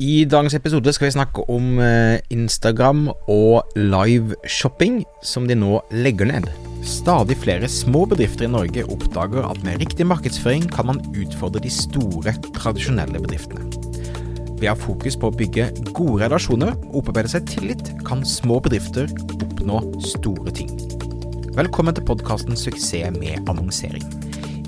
I dagens episode skal vi snakke om eh, Instagram og liveshopping, som de nå legger ned. Stadig flere små bedrifter i Norge oppdager at med riktig markedsføring kan man utfordre de store, tradisjonelle bedriftene. Ved å ha fokus på å bygge gode relasjoner og opparbeide seg tillit, kan små bedrifter oppnå store ting. Velkommen til podkasten 'Suksess med annonsering'.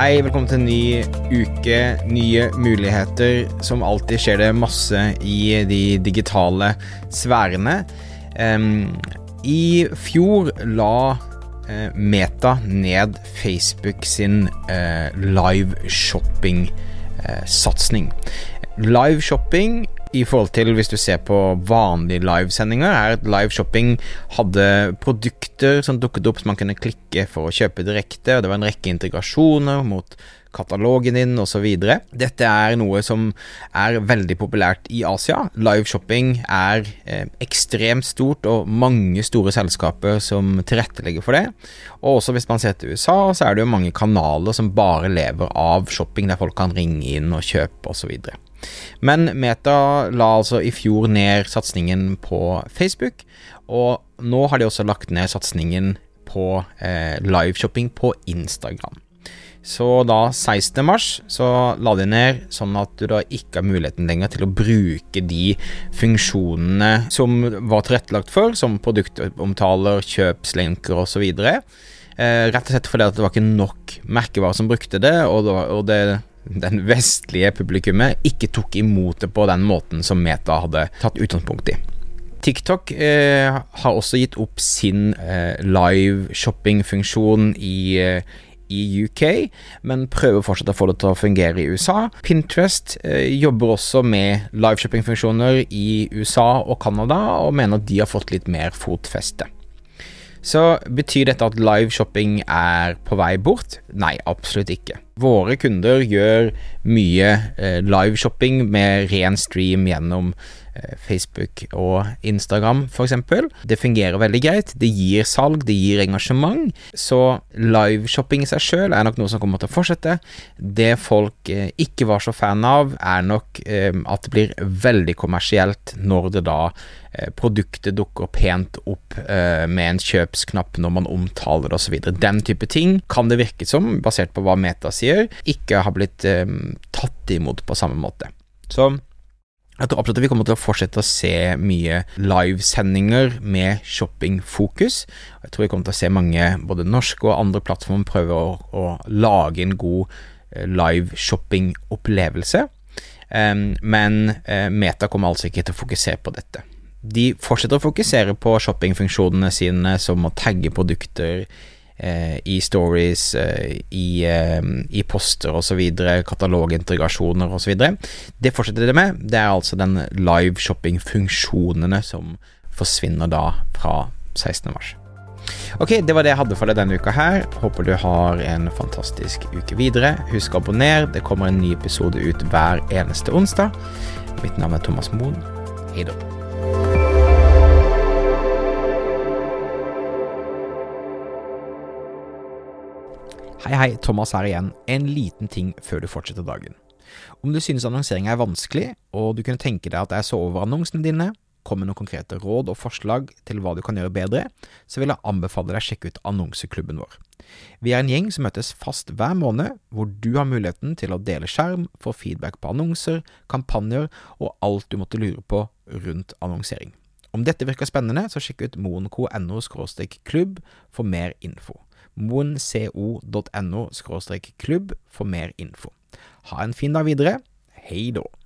Hei, velkommen til en ny uke, nye muligheter. Som alltid skjer det masse i de digitale sfærene. Um, I fjor la uh, Meta ned Facebook sin uh, live shopping-satsing. Uh, live shopping i forhold til hvis du ser på vanlige livesendinger, er at live shopping hadde produkter som dukket opp som man kunne klikke for å kjøpe direkte, og det var en rekke integrasjoner mot katalogen din osv. Dette er noe som er veldig populært i Asia. Live shopping er eh, ekstremt stort, og mange store selskaper som tilrettelegger for det. Og også hvis man ser til USA, så er det jo mange kanaler som bare lever av shopping, der folk kan ringe inn og kjøpe osv. Men Meta la altså i fjor ned satsingen på Facebook, og nå har de også lagt ned satsingen på eh, liveshopping på Instagram. Så da 16. mars så la de ned sånn at du da ikke har muligheten lenger til å bruke de funksjonene som var tilrettelagt for, som produktomtaler, kjøpslenker osv. Eh, rett og slett fordi at det var ikke nok merkevarer som brukte det, og det, og det den vestlige publikummet ikke tok imot det på den måten som Meta hadde tatt utgangspunkt i. TikTok eh, har også gitt opp sin eh, live shopping-funksjon i, eh, i, UK, men prøver fortsatt å få det til å fungere i USA. Pinterest eh, jobber også med live shopping-funksjoner i USA og Canada, og mener at de har fått litt mer fotfeste. Så betyr dette at live shopping er på vei bort? Nei, absolutt ikke. Våre kunder gjør mye eh, live shopping med ren stream gjennom Facebook og Instagram f.eks. Det fungerer veldig greit. Det gir salg, det gir engasjement. Så liveshopping i seg sjøl er nok noe som kommer til å fortsette. Det folk eh, ikke var så fan av, er nok eh, at det blir veldig kommersielt når det da Eh, produktet dukker pent opp eh, med en kjøpsknapp når man omtaler det osv. Den type ting kan det virke som, basert på hva Meta sier, ikke har blitt eh, tatt imot på samme måte. Så jeg tror absolutt at vi kommer til å fortsette å se mye livesendinger med shoppingfokus. Jeg tror vi kommer til å se mange, både norske og andre plattformer, prøve å, å lage en god live shopping-opplevelse. Um, men uh, Meta kommer altså ikke til å fokusere på dette de fortsetter å fokusere på shoppingfunksjonene sine, som å tagge produkter eh, i stories, eh, i, eh, i, poster osv., katalogintegrasjoner osv. Det fortsetter det med. Det er altså den live shopping-funksjonene som forsvinner da fra 16. mars. Ok, det var det jeg hadde for deg denne uka her. Håper du har en fantastisk uke videre. Husk å abonnere. Det kommer en ny episode ut hver eneste onsdag. Mitt navn er Thomas Moen. Hei da. Hei, hei, Thomas her igjen. En liten ting før du fortsetter dagen. Om du synes annonsering er vanskelig, og du kunne tenke deg at jeg så over annonsene dine, kom med noen konkrete råd og forslag til hva du kan gjøre bedre, så vil jeg anbefale deg å sjekke ut annonseklubben vår. Vi er en gjeng som møtes fast hver måned, hvor du har muligheten til å dele skjerm, få feedback på annonser, kampanjer og alt du måtte lure på rundt annonsering. Om dette virker spennende, så sjekk ut moenco.no klubb for mer info moenco.no klubb for mer info. Ha en fin dag videre. Hei då.